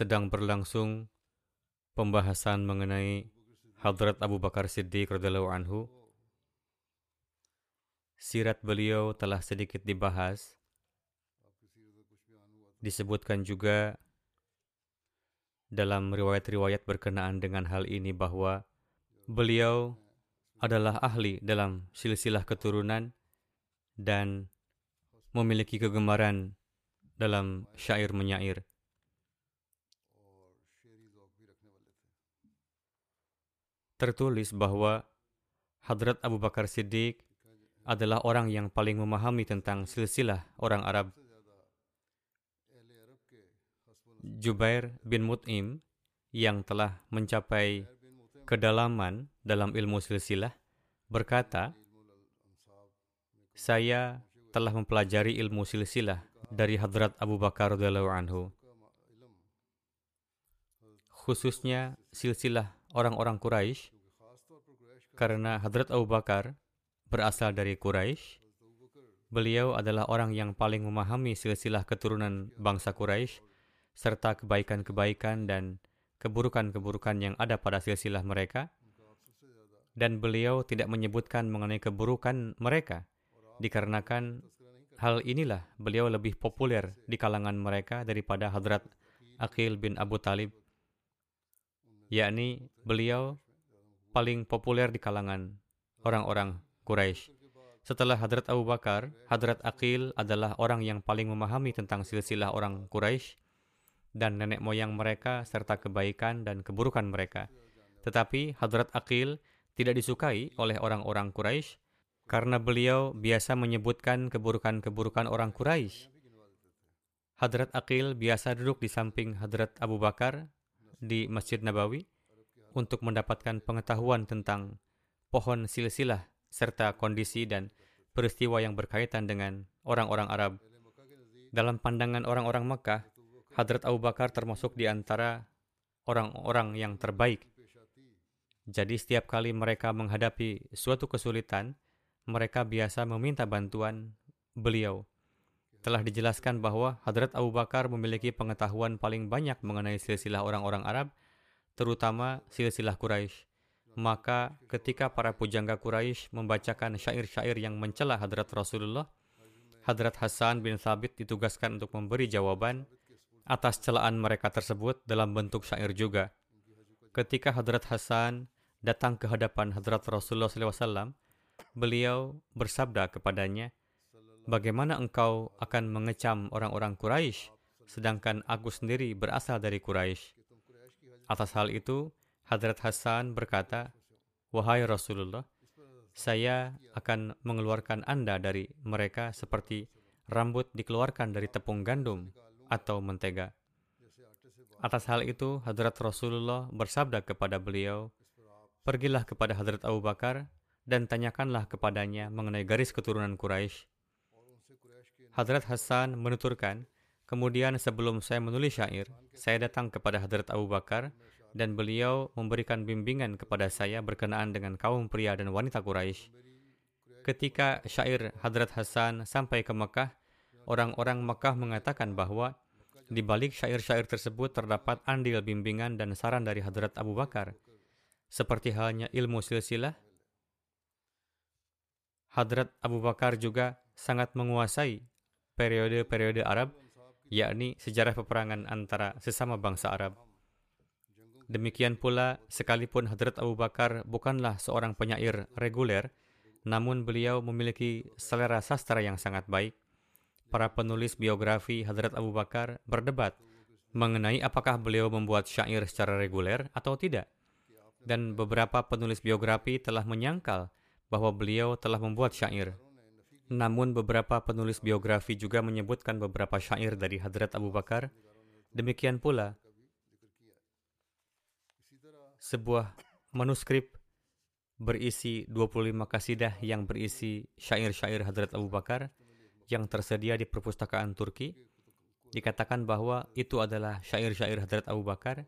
Sedang berlangsung pembahasan mengenai Hadrat Abu Bakar Siddiq radhiyallahu anhu. Sirat beliau telah sedikit dibahas. Disebutkan juga dalam riwayat-riwayat berkenaan dengan hal ini bahwa beliau adalah ahli dalam silsilah keturunan dan memiliki kegemaran dalam syair menyair. Tertulis bahwa Hadrat Abu Bakar Siddiq adalah orang yang paling memahami tentang silsilah orang Arab. Jubair bin Mut'im yang telah mencapai kedalaman dalam ilmu silsilah berkata, saya telah mempelajari ilmu silsilah dari Hadrat Abu Bakar anhu. Khususnya silsilah orang-orang Quraisy karena Hadrat Abu Bakar berasal dari Quraisy. Beliau adalah orang yang paling memahami silsilah keturunan bangsa Quraisy serta kebaikan-kebaikan dan keburukan-keburukan yang ada pada silsilah mereka. Dan beliau tidak menyebutkan mengenai keburukan mereka dikarenakan hal inilah beliau lebih populer di kalangan mereka daripada Hadrat Aqil bin Abu Talib yakni beliau paling populer di kalangan orang-orang Quraisy. Setelah Hadrat Abu Bakar, Hadrat Aqil adalah orang yang paling memahami tentang silsilah orang Quraisy dan nenek moyang mereka serta kebaikan dan keburukan mereka. Tetapi Hadrat Aqil tidak disukai oleh orang-orang Quraisy karena beliau biasa menyebutkan keburukan-keburukan orang Quraisy. Hadrat Aqil biasa duduk di samping Hadrat Abu Bakar di Masjid Nabawi untuk mendapatkan pengetahuan tentang pohon silsilah serta kondisi dan peristiwa yang berkaitan dengan orang-orang Arab. Dalam pandangan orang-orang Mekah, Hadrat Abu Bakar termasuk di antara orang-orang yang terbaik. Jadi setiap kali mereka menghadapi suatu kesulitan, mereka biasa meminta bantuan beliau. Telah dijelaskan bahwa Hadrat Abu Bakar memiliki pengetahuan paling banyak mengenai silsilah orang-orang Arab, terutama silsilah Quraisy. Maka ketika para pujangga Quraisy membacakan syair-syair yang mencela Hadrat Rasulullah, Hadrat Hasan bin Thabit ditugaskan untuk memberi jawaban atas celaan mereka tersebut dalam bentuk syair juga. Ketika Hadrat Hasan datang ke hadapan Hadrat Rasulullah SAW, beliau bersabda kepadanya, Bagaimana engkau akan mengecam orang-orang Quraisy, sedangkan aku sendiri berasal dari Quraisy? Atas hal itu, Hadrat Hasan berkata, Wahai Rasulullah, saya akan mengeluarkan Anda dari mereka seperti rambut dikeluarkan dari tepung gandum atau mentega. Atas hal itu, Hadrat Rasulullah bersabda kepada beliau, Pergilah kepada Hadrat Abu Bakar dan tanyakanlah kepadanya mengenai garis keturunan Quraisy. Hadrat Hasan menuturkan, kemudian sebelum saya menulis syair, saya datang kepada Hadrat Abu Bakar dan beliau memberikan bimbingan kepada saya berkenaan dengan kaum pria dan wanita Quraisy. Ketika syair Hadrat Hasan sampai ke Mekah, orang-orang Mekah mengatakan bahwa di balik syair-syair tersebut terdapat andil bimbingan dan saran dari Hadrat Abu Bakar. Seperti halnya ilmu silsilah, Hadrat Abu Bakar juga sangat menguasai periode-periode Arab, yakni sejarah peperangan antara sesama bangsa Arab. Demikian pula, sekalipun Hadrat Abu Bakar bukanlah seorang penyair reguler, namun beliau memiliki selera sastra yang sangat baik. Para penulis biografi Hadrat Abu Bakar berdebat mengenai apakah beliau membuat syair secara reguler atau tidak. Dan beberapa penulis biografi telah menyangkal bahwa beliau telah membuat syair. Namun beberapa penulis biografi juga menyebutkan beberapa syair dari Hadrat Abu Bakar. Demikian pula, sebuah manuskrip berisi 25 kasidah yang berisi syair-syair Hadrat Abu Bakar yang tersedia di perpustakaan Turki. Dikatakan bahwa itu adalah syair-syair Hadrat Abu Bakar.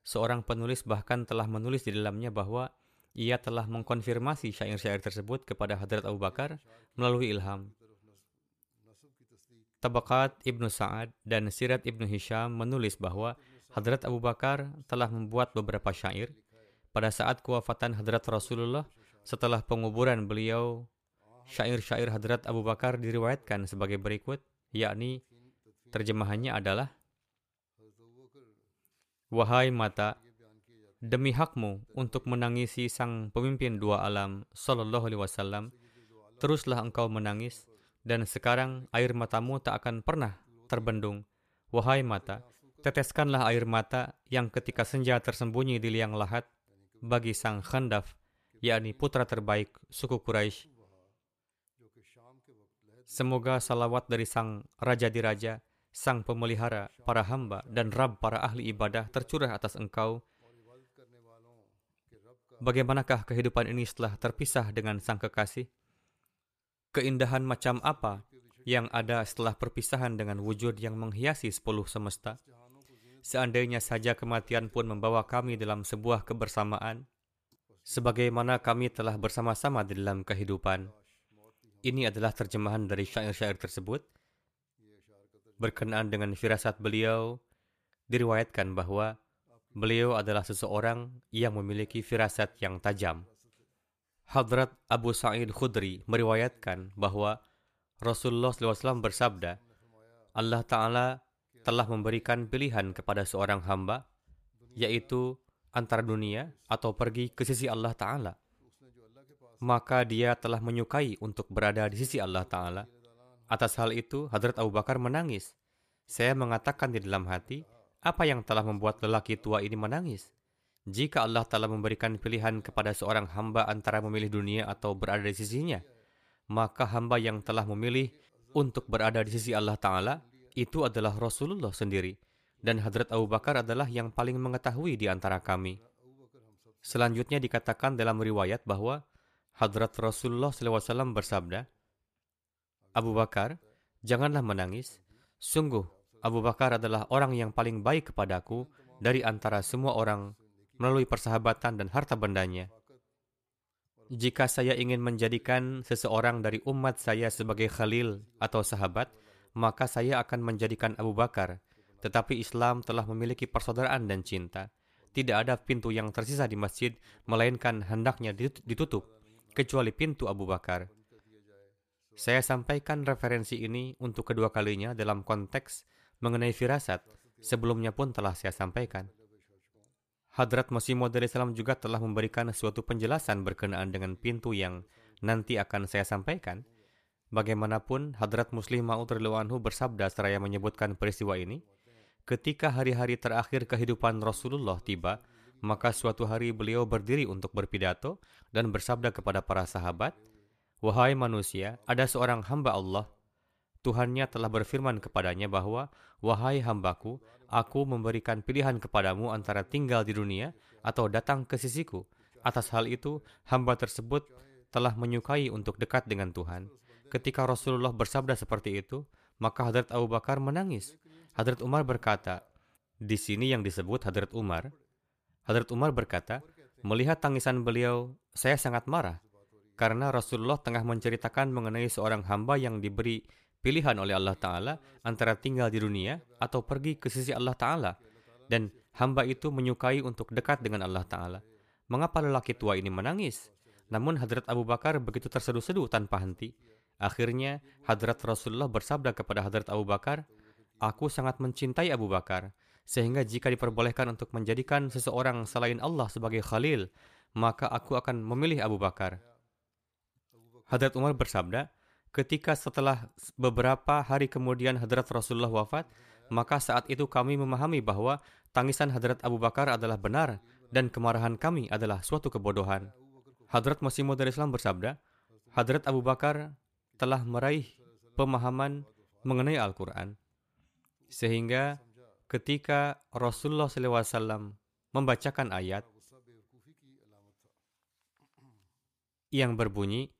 Seorang penulis bahkan telah menulis di dalamnya bahwa ia telah mengkonfirmasi syair-syair tersebut kepada Hadrat Abu Bakar melalui ilham. Tabakat Ibnu Sa'ad dan Sirat Ibnu Hisham menulis bahwa Hadrat Abu Bakar telah membuat beberapa syair. Pada saat kewafatan Hadrat Rasulullah, setelah penguburan beliau, syair-syair Hadrat Abu Bakar diriwayatkan sebagai berikut, yakni terjemahannya adalah Wahai mata, Demi hakmu untuk menangisi sang pemimpin dua alam, Sallallahu Alaihi Wasallam, teruslah engkau menangis, dan sekarang air matamu tak akan pernah terbendung. Wahai mata, teteskanlah air mata yang ketika senja tersembunyi di liang lahat bagi sang Khandaf, yakni putra terbaik suku Quraisy. Semoga salawat dari sang Raja di Raja, sang pemelihara, para hamba, dan Rab para ahli ibadah tercurah atas engkau, Bagaimanakah kehidupan ini setelah terpisah dengan sang kekasih? Keindahan macam apa yang ada setelah perpisahan dengan wujud yang menghiasi sepuluh semesta? Seandainya saja kematian pun membawa kami dalam sebuah kebersamaan, sebagaimana kami telah bersama-sama di dalam kehidupan. Ini adalah terjemahan dari syair-syair tersebut. Berkenaan dengan firasat beliau, diriwayatkan bahwa Beliau adalah seseorang yang memiliki firasat yang tajam. Hadrat Abu Sa'id Khudri meriwayatkan bahwa Rasulullah SAW bersabda, Allah Ta'ala telah memberikan pilihan kepada seorang hamba, yaitu antara dunia atau pergi ke sisi Allah Ta'ala. Maka dia telah menyukai untuk berada di sisi Allah Ta'ala. Atas hal itu, Hadrat Abu Bakar menangis. Saya mengatakan di dalam hati, apa yang telah membuat lelaki tua ini menangis? Jika Allah telah memberikan pilihan kepada seorang hamba antara memilih dunia atau berada di sisinya, maka hamba yang telah memilih untuk berada di sisi Allah Ta'ala itu adalah Rasulullah sendiri. Dan Hadrat Abu Bakar adalah yang paling mengetahui di antara kami. Selanjutnya dikatakan dalam riwayat bahwa Hadrat Rasulullah SAW bersabda, Abu Bakar, janganlah menangis. Sungguh, Abu Bakar adalah orang yang paling baik kepadaku dari antara semua orang melalui persahabatan dan harta bendanya. Jika saya ingin menjadikan seseorang dari umat saya sebagai khalil atau sahabat, maka saya akan menjadikan Abu Bakar. Tetapi Islam telah memiliki persaudaraan dan cinta. Tidak ada pintu yang tersisa di masjid, melainkan hendaknya ditutup, kecuali pintu Abu Bakar. Saya sampaikan referensi ini untuk kedua kalinya dalam konteks mengenai firasat, sebelumnya pun telah saya sampaikan. Hadrat Masih Maud Islam juga telah memberikan suatu penjelasan berkenaan dengan pintu yang nanti akan saya sampaikan. Bagaimanapun, Hadrat Muslim Ma'ud Anhu bersabda seraya menyebutkan peristiwa ini, ketika hari-hari terakhir kehidupan Rasulullah tiba, maka suatu hari beliau berdiri untuk berpidato dan bersabda kepada para sahabat, Wahai manusia, ada seorang hamba Allah Tuhannya telah berfirman kepadanya bahwa, Wahai hambaku, aku memberikan pilihan kepadamu antara tinggal di dunia atau datang ke sisiku. Atas hal itu, hamba tersebut telah menyukai untuk dekat dengan Tuhan. Ketika Rasulullah bersabda seperti itu, maka Hadrat Abu Bakar menangis. Hadrat Umar berkata, di sini yang disebut Hadrat Umar, Hadrat Umar berkata, melihat tangisan beliau, saya sangat marah karena Rasulullah tengah menceritakan mengenai seorang hamba yang diberi pilihan oleh Allah Ta'ala antara tinggal di dunia atau pergi ke sisi Allah Ta'ala. Dan hamba itu menyukai untuk dekat dengan Allah Ta'ala. Mengapa lelaki tua ini menangis? Namun Hadrat Abu Bakar begitu terseduh-seduh tanpa henti. Akhirnya Hadrat Rasulullah bersabda kepada Hadrat Abu Bakar, Aku sangat mencintai Abu Bakar, sehingga jika diperbolehkan untuk menjadikan seseorang selain Allah sebagai khalil, maka aku akan memilih Abu Bakar. Hadrat Umar bersabda, ketika setelah beberapa hari kemudian Hadrat Rasulullah wafat, maka saat itu kami memahami bahwa tangisan Hadrat Abu Bakar adalah benar dan kemarahan kami adalah suatu kebodohan. Hadrat Masih Maud Islam bersabda, Hadrat Abu Bakar telah meraih pemahaman mengenai Al-Quran. Sehingga ketika Rasulullah SAW membacakan ayat yang berbunyi,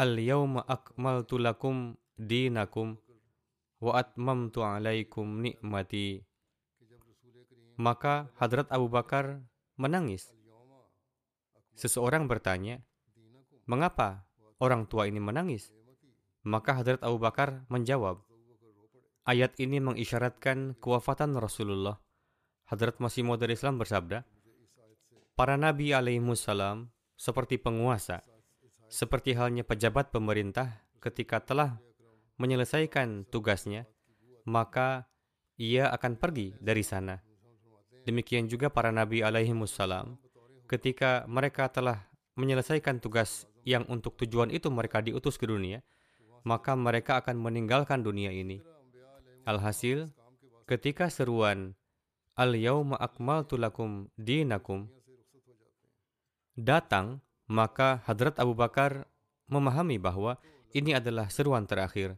Al-yawma akmaltu lakum dinakum wa atmamtu alaikum nikmati. Maka Hadrat Abu Bakar menangis. Seseorang bertanya, mengapa orang tua ini menangis? Maka Hadrat Abu Bakar menjawab, Ayat ini mengisyaratkan kewafatan Rasulullah. Hadrat Masih Maud Islam bersabda, Para nabi alaihissalam seperti penguasa, seperti halnya pejabat pemerintah ketika telah menyelesaikan tugasnya, maka ia akan pergi dari sana. Demikian juga para nabi alaihissalam, ketika mereka telah menyelesaikan tugas yang untuk tujuan itu mereka diutus ke dunia, maka mereka akan meninggalkan dunia ini. Alhasil, ketika seruan Al-Yawma akmaltu lakum dinakum datang, maka Hadrat Abu Bakar memahami bahwa ini adalah seruan terakhir.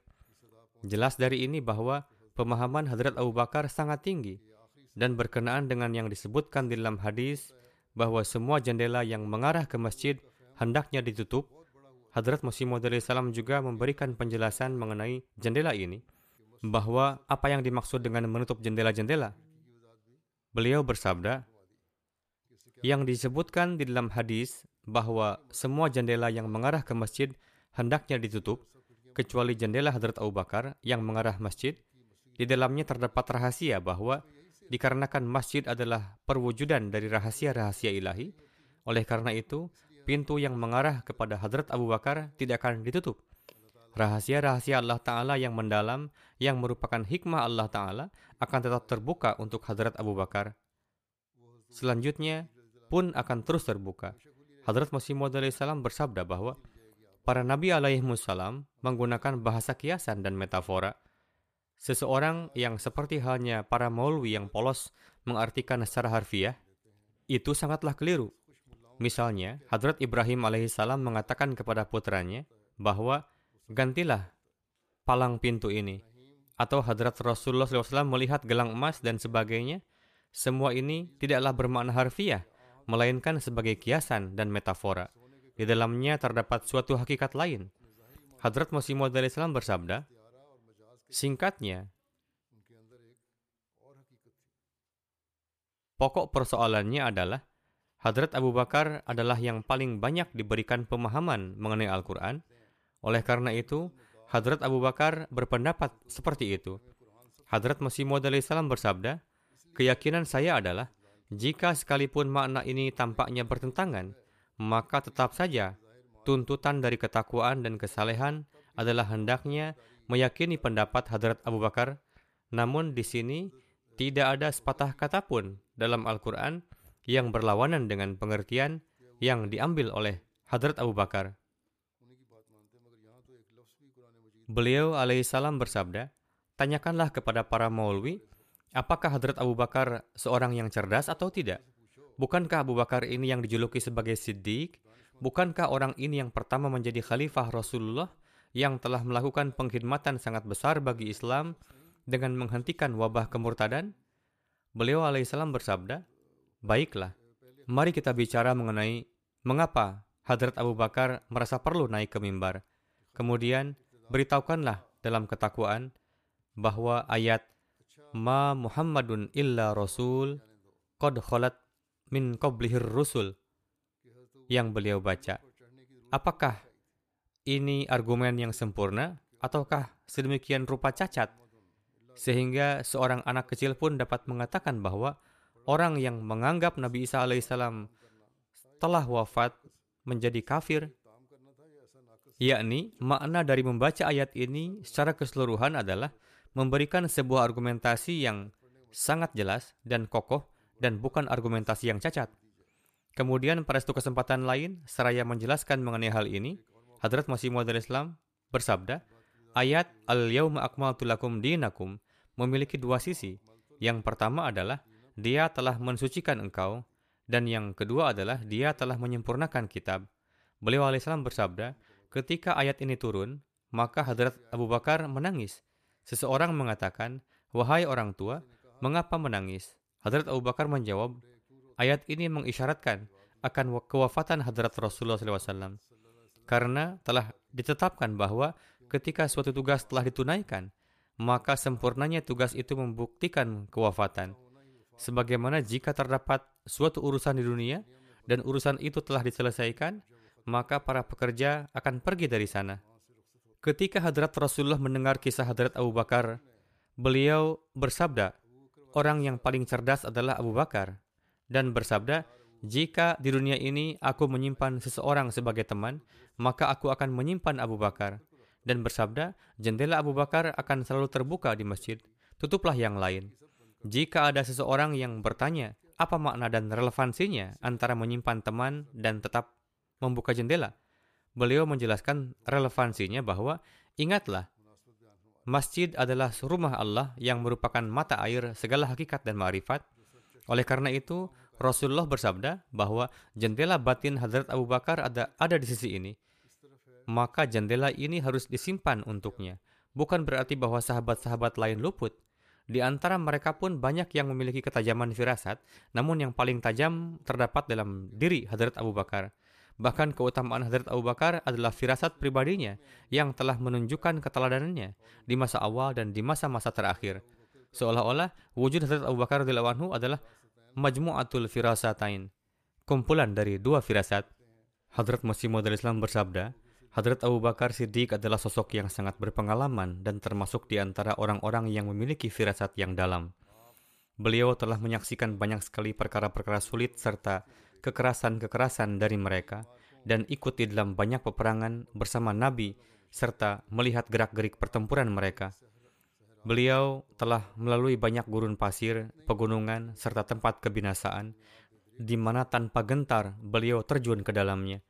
Jelas dari ini bahwa pemahaman Hadrat Abu Bakar sangat tinggi dan berkenaan dengan yang disebutkan di dalam hadis bahwa semua jendela yang mengarah ke masjid hendaknya ditutup. Hadrat Masih Maud salam juga memberikan penjelasan mengenai jendela ini bahwa apa yang dimaksud dengan menutup jendela-jendela. Beliau bersabda, yang disebutkan di dalam hadis bahwa semua jendela yang mengarah ke masjid hendaknya ditutup, kecuali jendela Hadrat Abu Bakar yang mengarah masjid. Di dalamnya terdapat rahasia bahwa dikarenakan masjid adalah perwujudan dari rahasia-rahasia ilahi, oleh karena itu, pintu yang mengarah kepada Hadrat Abu Bakar tidak akan ditutup. Rahasia-rahasia Allah Ta'ala yang mendalam, yang merupakan hikmah Allah Ta'ala, akan tetap terbuka untuk Hadrat Abu Bakar. Selanjutnya pun akan terus terbuka. Hadrat Masih Maud salam bersabda bahwa para Nabi alaihimussalam menggunakan bahasa kiasan dan metafora. Seseorang yang seperti halnya para maulwi yang polos mengartikan secara harfiah, itu sangatlah keliru. Misalnya, Hadrat Ibrahim alaihissalam mengatakan kepada putranya bahwa gantilah palang pintu ini. Atau hadrat Rasulullah SAW melihat gelang emas dan sebagainya. Semua ini tidaklah bermakna harfiah, melainkan sebagai kiasan dan metafora. Di dalamnya terdapat suatu hakikat lain. Hadrat Masih Maud Islam bersabda, Singkatnya, pokok persoalannya adalah Hadrat Abu Bakar adalah yang paling banyak diberikan pemahaman mengenai Al-Quran, oleh karena itu, Hadrat Abu Bakar berpendapat seperti itu. Hadrat Masih Maud salam bersabda, keyakinan saya adalah, jika sekalipun makna ini tampaknya bertentangan, maka tetap saja tuntutan dari ketakwaan dan kesalehan adalah hendaknya meyakini pendapat Hadrat Abu Bakar. Namun di sini tidak ada sepatah kata pun dalam Al-Quran yang berlawanan dengan pengertian yang diambil oleh Hadrat Abu Bakar. Beliau alaihissalam bersabda, Tanyakanlah kepada para maulwi, apakah Hadrat Abu Bakar seorang yang cerdas atau tidak? Bukankah Abu Bakar ini yang dijuluki sebagai Siddiq? Bukankah orang ini yang pertama menjadi khalifah Rasulullah yang telah melakukan pengkhidmatan sangat besar bagi Islam dengan menghentikan wabah kemurtadan? Beliau alaihissalam bersabda, Baiklah, mari kita bicara mengenai mengapa Hadrat Abu Bakar merasa perlu naik ke mimbar. Kemudian, beritahukanlah dalam ketakwaan bahwa ayat Ma Muhammadun illa Rasul qad khalat min qablihir rusul yang beliau baca. Apakah ini argumen yang sempurna ataukah sedemikian rupa cacat sehingga seorang anak kecil pun dapat mengatakan bahwa orang yang menganggap Nabi Isa alaihissalam telah wafat menjadi kafir yakni makna dari membaca ayat ini secara keseluruhan adalah memberikan sebuah argumentasi yang sangat jelas dan kokoh dan bukan argumentasi yang cacat. Kemudian pada satu kesempatan lain, seraya menjelaskan mengenai hal ini, Hadrat Masih Maud Islam bersabda, ayat Al-Yawma Akmaltu Lakum Dinakum memiliki dua sisi. Yang pertama adalah, dia telah mensucikan engkau, dan yang kedua adalah, dia telah menyempurnakan kitab. Beliau alaihissalam bersabda, ketika ayat ini turun, maka Hadrat Abu Bakar menangis. Seseorang mengatakan, wahai orang tua, mengapa menangis? Hadrat Abu Bakar menjawab, Ayat ini mengisyaratkan akan kewafatan hadrat Rasulullah SAW. Karena telah ditetapkan bahwa ketika suatu tugas telah ditunaikan, maka sempurnanya tugas itu membuktikan kewafatan. Sebagaimana jika terdapat suatu urusan di dunia dan urusan itu telah diselesaikan, maka para pekerja akan pergi dari sana. Ketika hadrat Rasulullah mendengar kisah hadrat Abu Bakar, beliau bersabda, orang yang paling cerdas adalah Abu Bakar dan bersabda, "Jika di dunia ini aku menyimpan seseorang sebagai teman, maka aku akan menyimpan Abu Bakar." Dan bersabda, "Jendela Abu Bakar akan selalu terbuka di masjid. Tutuplah yang lain." Jika ada seseorang yang bertanya, apa makna dan relevansinya antara menyimpan teman dan tetap membuka jendela? Beliau menjelaskan relevansinya bahwa ingatlah Masjid adalah rumah Allah yang merupakan mata air segala hakikat dan ma'rifat. Oleh karena itu, Rasulullah bersabda bahwa jendela batin Hadrat Abu Bakar ada, ada di sisi ini. Maka jendela ini harus disimpan untuknya. Bukan berarti bahwa sahabat-sahabat lain luput. Di antara mereka pun banyak yang memiliki ketajaman firasat, namun yang paling tajam terdapat dalam diri Hadrat Abu Bakar. Bahkan keutamaan Hadrat Abu Bakar adalah firasat pribadinya yang telah menunjukkan keteladanannya di masa awal dan di masa-masa terakhir. Seolah-olah wujud Hadrat Abu Bakar radhiyallahu adalah majmu'atul firasatain, kumpulan dari dua firasat. Hadrat Masih Maud Islam bersabda, Hadrat Abu Bakar Siddiq adalah sosok yang sangat berpengalaman dan termasuk di antara orang-orang yang memiliki firasat yang dalam. Beliau telah menyaksikan banyak sekali perkara-perkara sulit serta kekerasan-kekerasan dari mereka dan ikut di dalam banyak peperangan bersama Nabi serta melihat gerak-gerik pertempuran mereka. Beliau telah melalui banyak gurun pasir, pegunungan, serta tempat kebinasaan, di mana tanpa gentar beliau terjun ke dalamnya.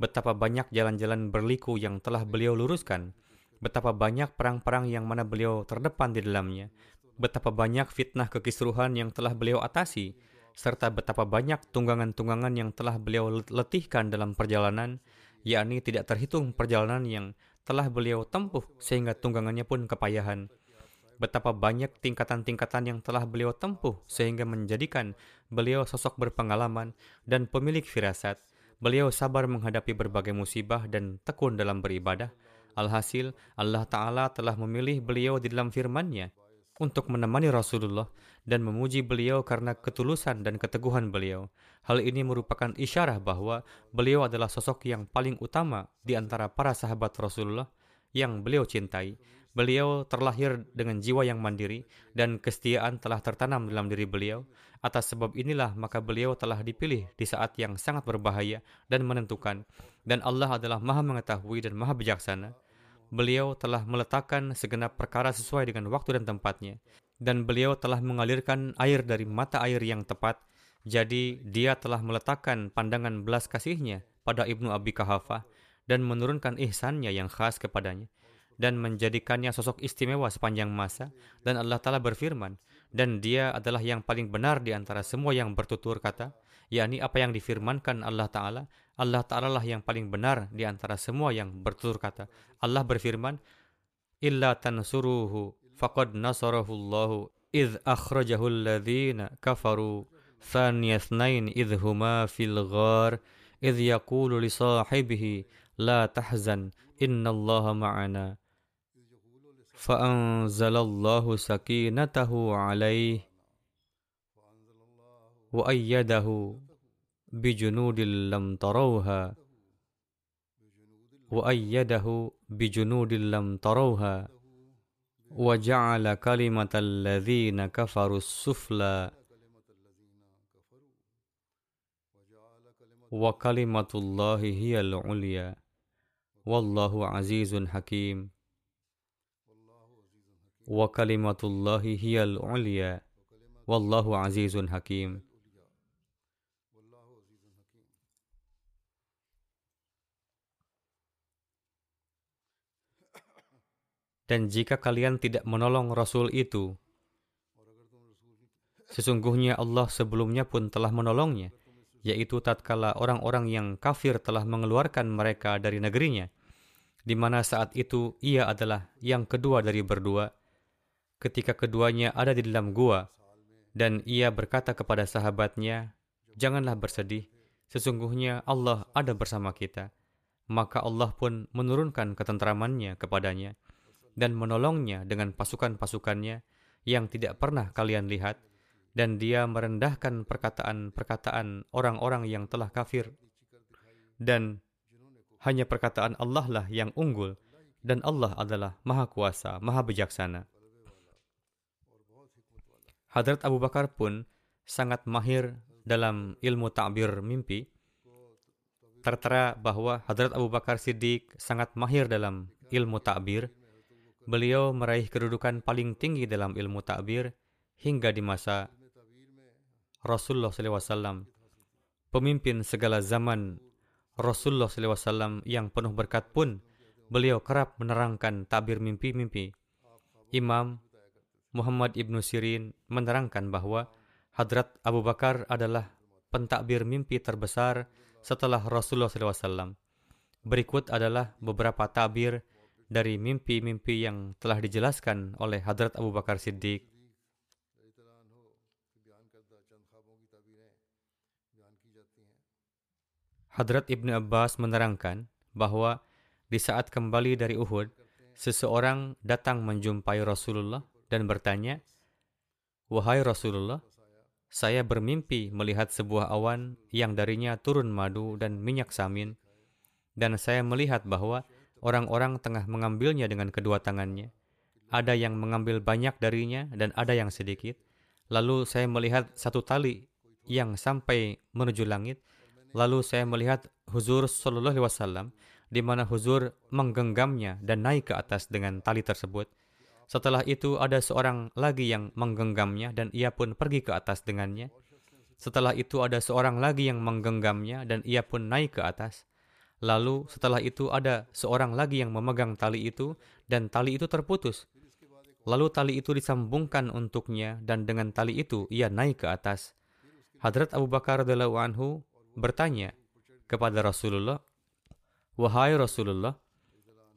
Betapa banyak jalan-jalan berliku yang telah beliau luruskan, betapa banyak perang-perang yang mana beliau terdepan di dalamnya, betapa banyak fitnah kekisruhan yang telah beliau atasi, serta betapa banyak tunggangan-tunggangan yang telah beliau letihkan dalam perjalanan, yakni tidak terhitung perjalanan yang telah beliau tempuh sehingga tunggangannya pun kepayahan betapa banyak tingkatan-tingkatan yang telah beliau tempuh sehingga menjadikan beliau sosok berpengalaman dan pemilik firasat. Beliau sabar menghadapi berbagai musibah dan tekun dalam beribadah. Alhasil, Allah Ta'ala telah memilih beliau di dalam firman-Nya untuk menemani Rasulullah dan memuji beliau karena ketulusan dan keteguhan beliau. Hal ini merupakan isyarah bahwa beliau adalah sosok yang paling utama di antara para sahabat Rasulullah yang beliau cintai Beliau terlahir dengan jiwa yang mandiri dan kesetiaan telah tertanam dalam diri beliau. Atas sebab inilah maka beliau telah dipilih di saat yang sangat berbahaya dan menentukan. Dan Allah adalah maha mengetahui dan maha bijaksana. Beliau telah meletakkan segenap perkara sesuai dengan waktu dan tempatnya. Dan beliau telah mengalirkan air dari mata air yang tepat. Jadi dia telah meletakkan pandangan belas kasihnya pada Ibnu Abi Kahafah dan menurunkan ihsannya yang khas kepadanya dan menjadikannya sosok istimewa sepanjang masa dan Allah Ta'ala berfirman dan dia adalah yang paling benar di antara semua yang bertutur kata yakni apa yang difirmankan Allah Ta'ala Allah Ta'ala lah yang paling benar di antara semua yang bertutur kata. Allah berfirman, Illa tansuruhu faqad nasarahullahu idh akhrajahu alladhina kafaru thaniya idh huma fil ghar idh yakulu li la tahzan innallaha ma'ana fa'anzalallahu sakinatahu alaih wa بجنود لم تروها. وأيده بجنود لم تروها. وجعل كلمة الذين كفروا السفلى. وكلمة الله هي العليا. والله عزيز حكيم. وكلمة الله هي العليا. والله عزيز حكيم. Dan jika kalian tidak menolong Rasul itu, sesungguhnya Allah sebelumnya pun telah menolongnya, yaitu tatkala orang-orang yang kafir telah mengeluarkan mereka dari negerinya, di mana saat itu ia adalah yang kedua dari berdua, ketika keduanya ada di dalam gua, dan ia berkata kepada sahabatnya, Janganlah bersedih, sesungguhnya Allah ada bersama kita. Maka Allah pun menurunkan ketentramannya kepadanya dan menolongnya dengan pasukan-pasukannya yang tidak pernah kalian lihat, dan dia merendahkan perkataan-perkataan orang-orang yang telah kafir. Dan hanya perkataan Allah lah yang unggul, dan Allah adalah Maha Kuasa, Maha Bijaksana. Hadrat Abu Bakar pun sangat mahir dalam ilmu takbir mimpi. Tertera bahwa Hadrat Abu Bakar Siddiq sangat mahir dalam ilmu takbir Beliau meraih kedudukan paling tinggi dalam ilmu takbir hingga di masa Rasulullah SAW. Pemimpin segala zaman Rasulullah SAW yang penuh berkat pun beliau kerap menerangkan takbir mimpi-mimpi. Imam Muhammad Ibnu Sirin menerangkan bahwa Hadrat Abu Bakar adalah pentakbir mimpi terbesar setelah Rasulullah SAW. Berikut adalah beberapa takbir dari mimpi-mimpi yang telah dijelaskan oleh Hadrat Abu Bakar Siddiq. Hadrat Ibnu Abbas menerangkan bahwa di saat kembali dari Uhud, seseorang datang menjumpai Rasulullah dan bertanya, Wahai Rasulullah, saya bermimpi melihat sebuah awan yang darinya turun madu dan minyak samin, dan saya melihat bahwa Orang-orang tengah mengambilnya dengan kedua tangannya. Ada yang mengambil banyak darinya dan ada yang sedikit. Lalu saya melihat satu tali yang sampai menuju langit. Lalu saya melihat Huzur Sallallahu Alaihi Wasallam di mana Huzur menggenggamnya dan naik ke atas dengan tali tersebut. Setelah itu ada seorang lagi yang menggenggamnya dan ia pun pergi ke atas dengannya. Setelah itu ada seorang lagi yang menggenggamnya dan ia pun naik ke atas. Lalu setelah itu ada seorang lagi yang memegang tali itu dan tali itu terputus. Lalu tali itu disambungkan untuknya dan dengan tali itu ia naik ke atas. Hadrat Abu Bakar radhiyallahu anhu bertanya kepada Rasulullah, "Wahai Rasulullah,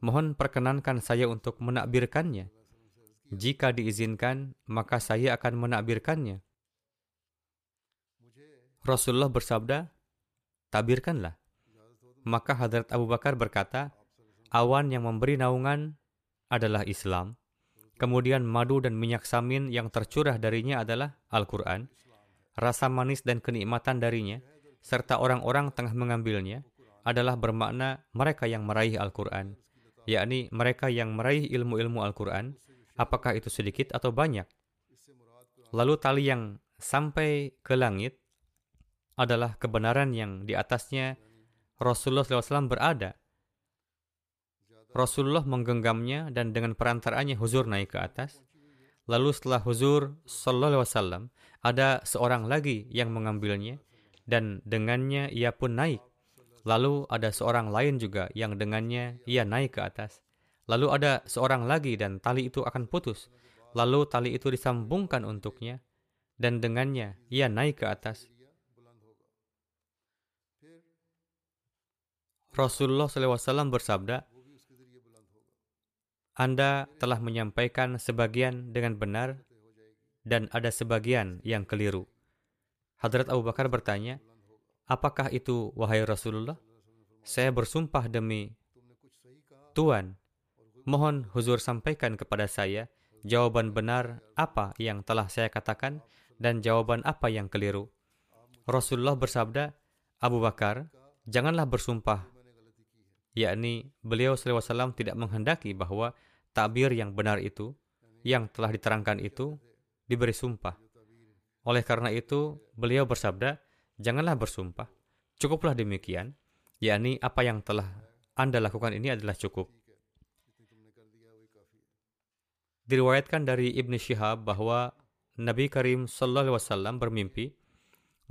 mohon perkenankan saya untuk menakbirkannya. Jika diizinkan, maka saya akan menakbirkannya." Rasulullah bersabda, "Tabirkanlah." Maka Hadrat Abu Bakar berkata, awan yang memberi naungan adalah Islam. Kemudian madu dan minyak samin yang tercurah darinya adalah Al-Quran. Rasa manis dan kenikmatan darinya, serta orang-orang tengah mengambilnya, adalah bermakna mereka yang meraih Al-Quran, yakni mereka yang meraih ilmu-ilmu Al-Quran, apakah itu sedikit atau banyak. Lalu tali yang sampai ke langit adalah kebenaran yang di atasnya Rasulullah SAW berada. Rasulullah menggenggamnya dan dengan perantaranya huzur naik ke atas. Lalu setelah huzur Wasallam ada seorang lagi yang mengambilnya dan dengannya ia pun naik. Lalu ada seorang lain juga yang dengannya ia naik ke atas. Lalu ada seorang lagi dan tali itu akan putus. Lalu tali itu disambungkan untuknya dan dengannya ia naik ke atas. Rasulullah SAW bersabda, Anda telah menyampaikan sebagian dengan benar dan ada sebagian yang keliru. Hadrat Abu Bakar bertanya, Apakah itu wahai Rasulullah? Saya bersumpah demi Tuhan, mohon huzur sampaikan kepada saya jawaban benar apa yang telah saya katakan dan jawaban apa yang keliru. Rasulullah bersabda, Abu Bakar, janganlah bersumpah. Yakni beliau SAW tidak menghendaki bahwa takbir yang benar itu, yang telah diterangkan itu, diberi sumpah. Oleh karena itu, beliau bersabda, janganlah bersumpah. Cukuplah demikian, yakni apa yang telah Anda lakukan ini adalah cukup. Diriwayatkan dari Ibn Shihab bahwa Nabi Karim Sallallahu Alaihi Wasallam bermimpi,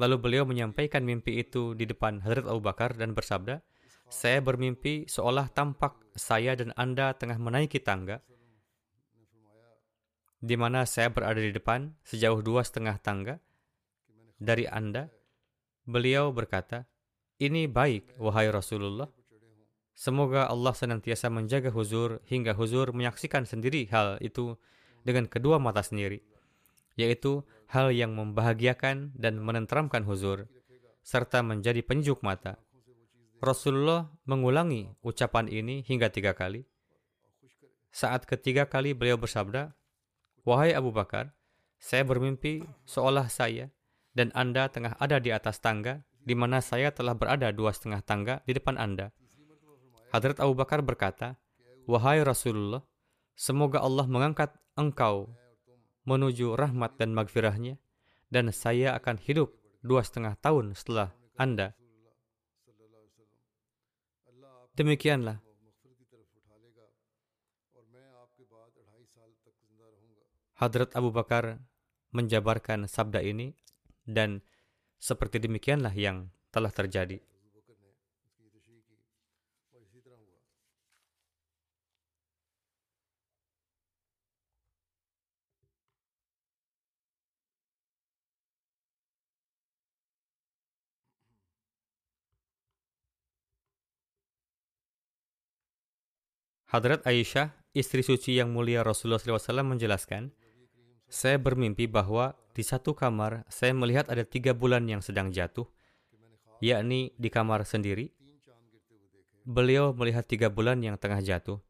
lalu beliau menyampaikan mimpi itu di depan Hadrat Abu Bakar dan bersabda, saya bermimpi seolah tampak saya dan Anda tengah menaiki tangga, di mana saya berada di depan sejauh dua setengah tangga dari Anda. Beliau berkata, ini baik, wahai Rasulullah. Semoga Allah senantiasa menjaga huzur hingga huzur menyaksikan sendiri hal itu dengan kedua mata sendiri, yaitu hal yang membahagiakan dan menenteramkan huzur, serta menjadi penyejuk mata. Rasulullah mengulangi ucapan ini hingga tiga kali. Saat ketiga kali beliau bersabda, Wahai Abu Bakar, saya bermimpi seolah saya dan Anda tengah ada di atas tangga, di mana saya telah berada dua setengah tangga di depan Anda. Hadrat Abu Bakar berkata, Wahai Rasulullah, semoga Allah mengangkat engkau menuju rahmat dan magfirahnya, dan saya akan hidup dua setengah tahun setelah Anda. Demikianlah. Hadrat Abu Bakar menjabarkan sabda ini dan seperti demikianlah yang telah terjadi. Hadrat Aisyah, istri suci yang mulia Rasulullah SAW menjelaskan, saya bermimpi bahwa di satu kamar saya melihat ada tiga bulan yang sedang jatuh, yakni di kamar sendiri. Beliau melihat tiga bulan yang tengah jatuh.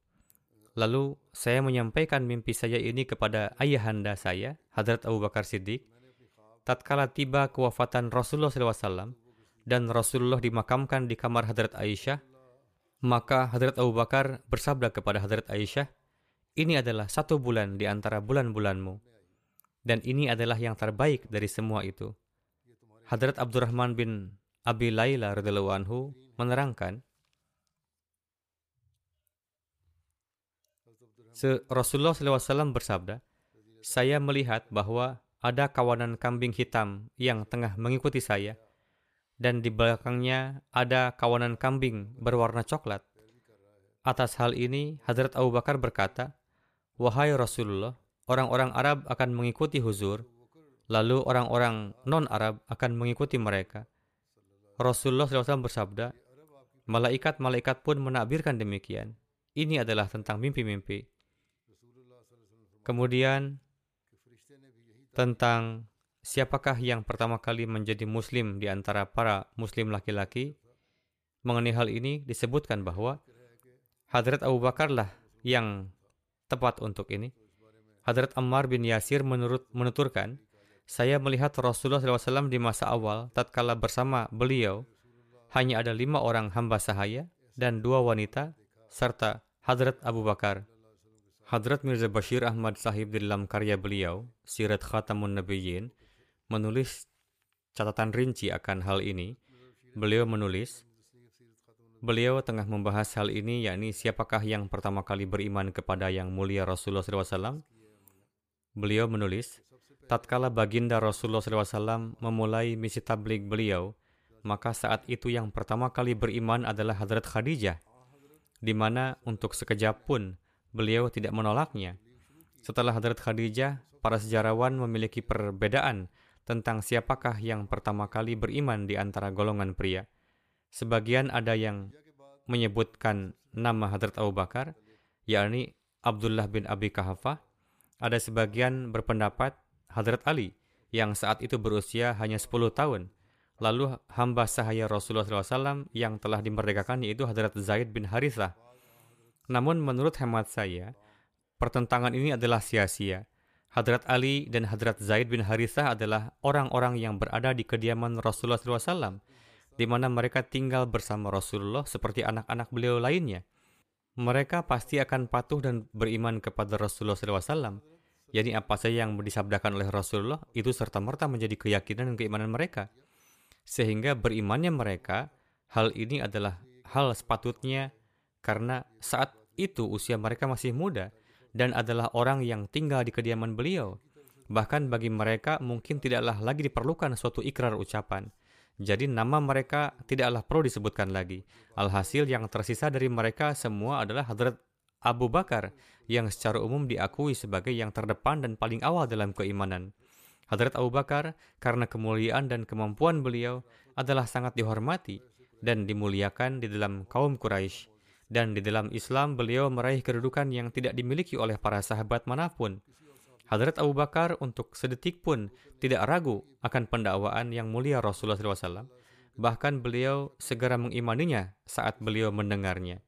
Lalu saya menyampaikan mimpi saya ini kepada ayahanda saya, Hadrat Abu Bakar Siddiq. Tatkala tiba kewafatan Rasulullah SAW dan Rasulullah dimakamkan di kamar Hadrat Aisyah, maka Hadrat Abu Bakar bersabda kepada Hadrat Aisyah, ini adalah satu bulan di antara bulan-bulanmu. Dan ini adalah yang terbaik dari semua itu. Hadrat Abdurrahman bin Abi Laila radhiyallahu anhu menerangkan, Rasulullah SAW bersabda, saya melihat bahwa ada kawanan kambing hitam yang tengah mengikuti saya dan di belakangnya ada kawanan kambing berwarna coklat. Atas hal ini, Hadrat Abu Bakar berkata, Wahai Rasulullah, orang-orang Arab akan mengikuti huzur, lalu orang-orang non-Arab akan mengikuti mereka. Rasulullah SAW bersabda, Malaikat-malaikat pun menakbirkan demikian. Ini adalah tentang mimpi-mimpi. Kemudian, tentang siapakah yang pertama kali menjadi muslim di antara para muslim laki-laki? Mengenai hal ini disebutkan bahwa Hadrat Abu Bakar lah yang tepat untuk ini. Hadrat Ammar bin Yasir menurut menuturkan, saya melihat Rasulullah SAW di masa awal, tatkala bersama beliau, hanya ada lima orang hamba sahaya dan dua wanita, serta Hadrat Abu Bakar. Hadrat Mirza Bashir Ahmad Sahib di dalam karya beliau, Sirat Khatamun Nabiyyin, menulis catatan rinci akan hal ini, beliau menulis, beliau tengah membahas hal ini, yakni siapakah yang pertama kali beriman kepada yang mulia Rasulullah SAW. Beliau menulis, tatkala baginda Rasulullah SAW memulai misi tablik beliau, maka saat itu yang pertama kali beriman adalah Hadrat Khadijah, di mana untuk sekejap pun beliau tidak menolaknya. Setelah Hadrat Khadijah, para sejarawan memiliki perbedaan tentang siapakah yang pertama kali beriman di antara golongan pria. Sebagian ada yang menyebutkan nama Hadrat Abu Bakar, yakni Abdullah bin Abi Kahafah. Ada sebagian berpendapat Hadrat Ali, yang saat itu berusia hanya 10 tahun. Lalu hamba sahaya Rasulullah SAW yang telah dimerdekakan yaitu Hadrat Zaid bin Harithah. Namun menurut hemat saya, pertentangan ini adalah sia-sia. Hadrat Ali dan Hadrat Zaid bin Harithah adalah orang-orang yang berada di kediaman Rasulullah SAW, di mana mereka tinggal bersama Rasulullah seperti anak-anak beliau lainnya. Mereka pasti akan patuh dan beriman kepada Rasulullah SAW. Jadi apa saja yang disabdakan oleh Rasulullah itu serta-merta menjadi keyakinan dan keimanan mereka. Sehingga berimannya mereka, hal ini adalah hal sepatutnya karena saat itu usia mereka masih muda dan adalah orang yang tinggal di kediaman beliau. Bahkan bagi mereka mungkin tidaklah lagi diperlukan suatu ikrar ucapan. Jadi nama mereka tidaklah perlu disebutkan lagi. Alhasil yang tersisa dari mereka semua adalah Hadrat Abu Bakar yang secara umum diakui sebagai yang terdepan dan paling awal dalam keimanan. Hadrat Abu Bakar karena kemuliaan dan kemampuan beliau adalah sangat dihormati dan dimuliakan di dalam kaum Quraisy dan di dalam Islam beliau meraih kedudukan yang tidak dimiliki oleh para sahabat mana pun. Hadrat Abu Bakar untuk sedetik pun tidak ragu akan pendakwaan yang mulia Rasulullah SAW. Bahkan beliau segera mengimaninya saat beliau mendengarnya.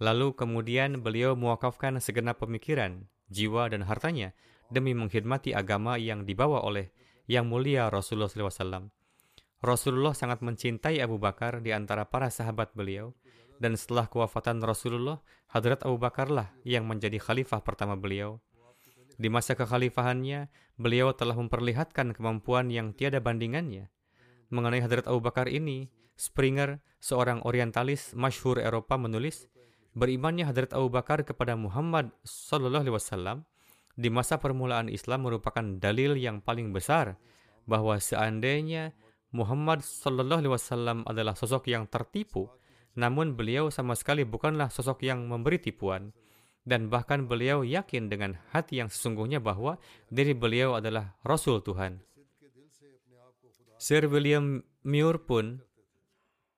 Lalu kemudian beliau mewakafkan segenap pemikiran, jiwa, dan hartanya demi mengkhidmati agama yang dibawa oleh yang mulia Rasulullah SAW. Rasulullah sangat mencintai Abu Bakar di antara para sahabat beliau, dan setelah kewafatan Rasulullah, Hadrat Abu Bakarlah yang menjadi khalifah pertama beliau. Di masa kekhalifahannya, beliau telah memperlihatkan kemampuan yang tiada bandingannya. Mengenai Hadrat Abu Bakar ini, Springer, seorang orientalis masyhur Eropa menulis, berimannya Hadrat Abu Bakar kepada Muhammad Sallallahu Alaihi Wasallam di masa permulaan Islam merupakan dalil yang paling besar bahwa seandainya Muhammad Sallallahu Alaihi Wasallam adalah sosok yang tertipu, namun beliau sama sekali bukanlah sosok yang memberi tipuan. Dan bahkan beliau yakin dengan hati yang sesungguhnya bahwa diri beliau adalah Rasul Tuhan. Sir William Muir pun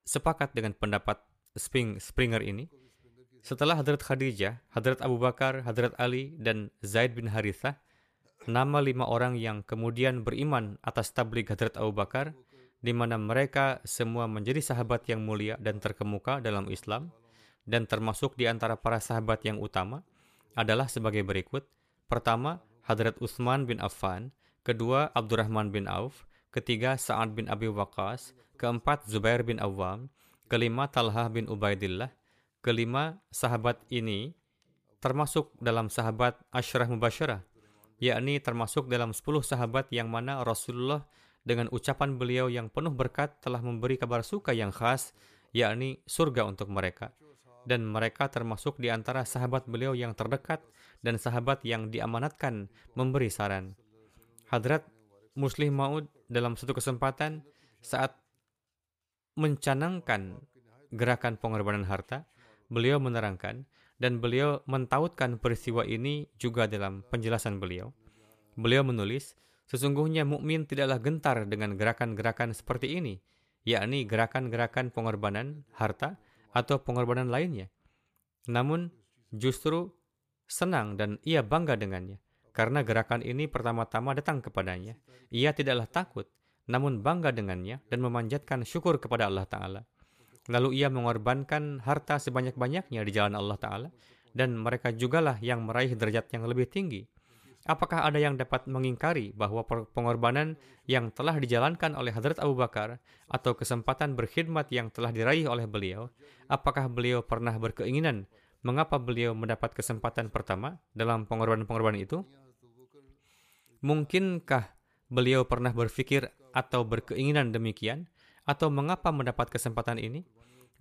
sepakat dengan pendapat Spring, Springer ini. Setelah Hadrat Khadijah, Hadrat Abu Bakar, Hadrat Ali, dan Zaid bin Harithah, nama lima orang yang kemudian beriman atas tabligh Hadrat Abu Bakar di mana mereka semua menjadi sahabat yang mulia dan terkemuka dalam Islam, dan termasuk di antara para sahabat yang utama, adalah sebagai berikut. Pertama, Hadrat Utsman bin Affan, kedua Abdurrahman bin Auf, ketiga Sa'ad bin Abi Waqqas, keempat Zubair bin Awam, kelima Talhah bin Ubaidillah, kelima sahabat ini termasuk dalam sahabat Ashraf Mubasyarah, yakni termasuk dalam 10 sahabat yang mana Rasulullah dengan ucapan beliau yang penuh berkat telah memberi kabar suka yang khas, yakni surga untuk mereka. Dan mereka termasuk di antara sahabat beliau yang terdekat dan sahabat yang diamanatkan memberi saran. Hadrat Muslim Maud dalam satu kesempatan saat mencanangkan gerakan pengorbanan harta, beliau menerangkan dan beliau mentautkan peristiwa ini juga dalam penjelasan beliau. Beliau menulis, Sesungguhnya mukmin tidaklah gentar dengan gerakan-gerakan seperti ini, yakni gerakan-gerakan pengorbanan harta atau pengorbanan lainnya. Namun justru senang dan ia bangga dengannya karena gerakan ini pertama-tama datang kepadanya. Ia tidaklah takut, namun bangga dengannya dan memanjatkan syukur kepada Allah Ta'ala. Lalu ia mengorbankan harta sebanyak-banyaknya di jalan Allah Ta'ala, dan mereka jugalah yang meraih derajat yang lebih tinggi. Apakah ada yang dapat mengingkari bahwa pengorbanan yang telah dijalankan oleh Hadrat Abu Bakar atau kesempatan berkhidmat yang telah diraih oleh beliau, apakah beliau pernah berkeinginan mengapa beliau mendapat kesempatan pertama dalam pengorbanan-pengorbanan itu? Mungkinkah beliau pernah berpikir atau berkeinginan demikian? Atau mengapa mendapat kesempatan ini?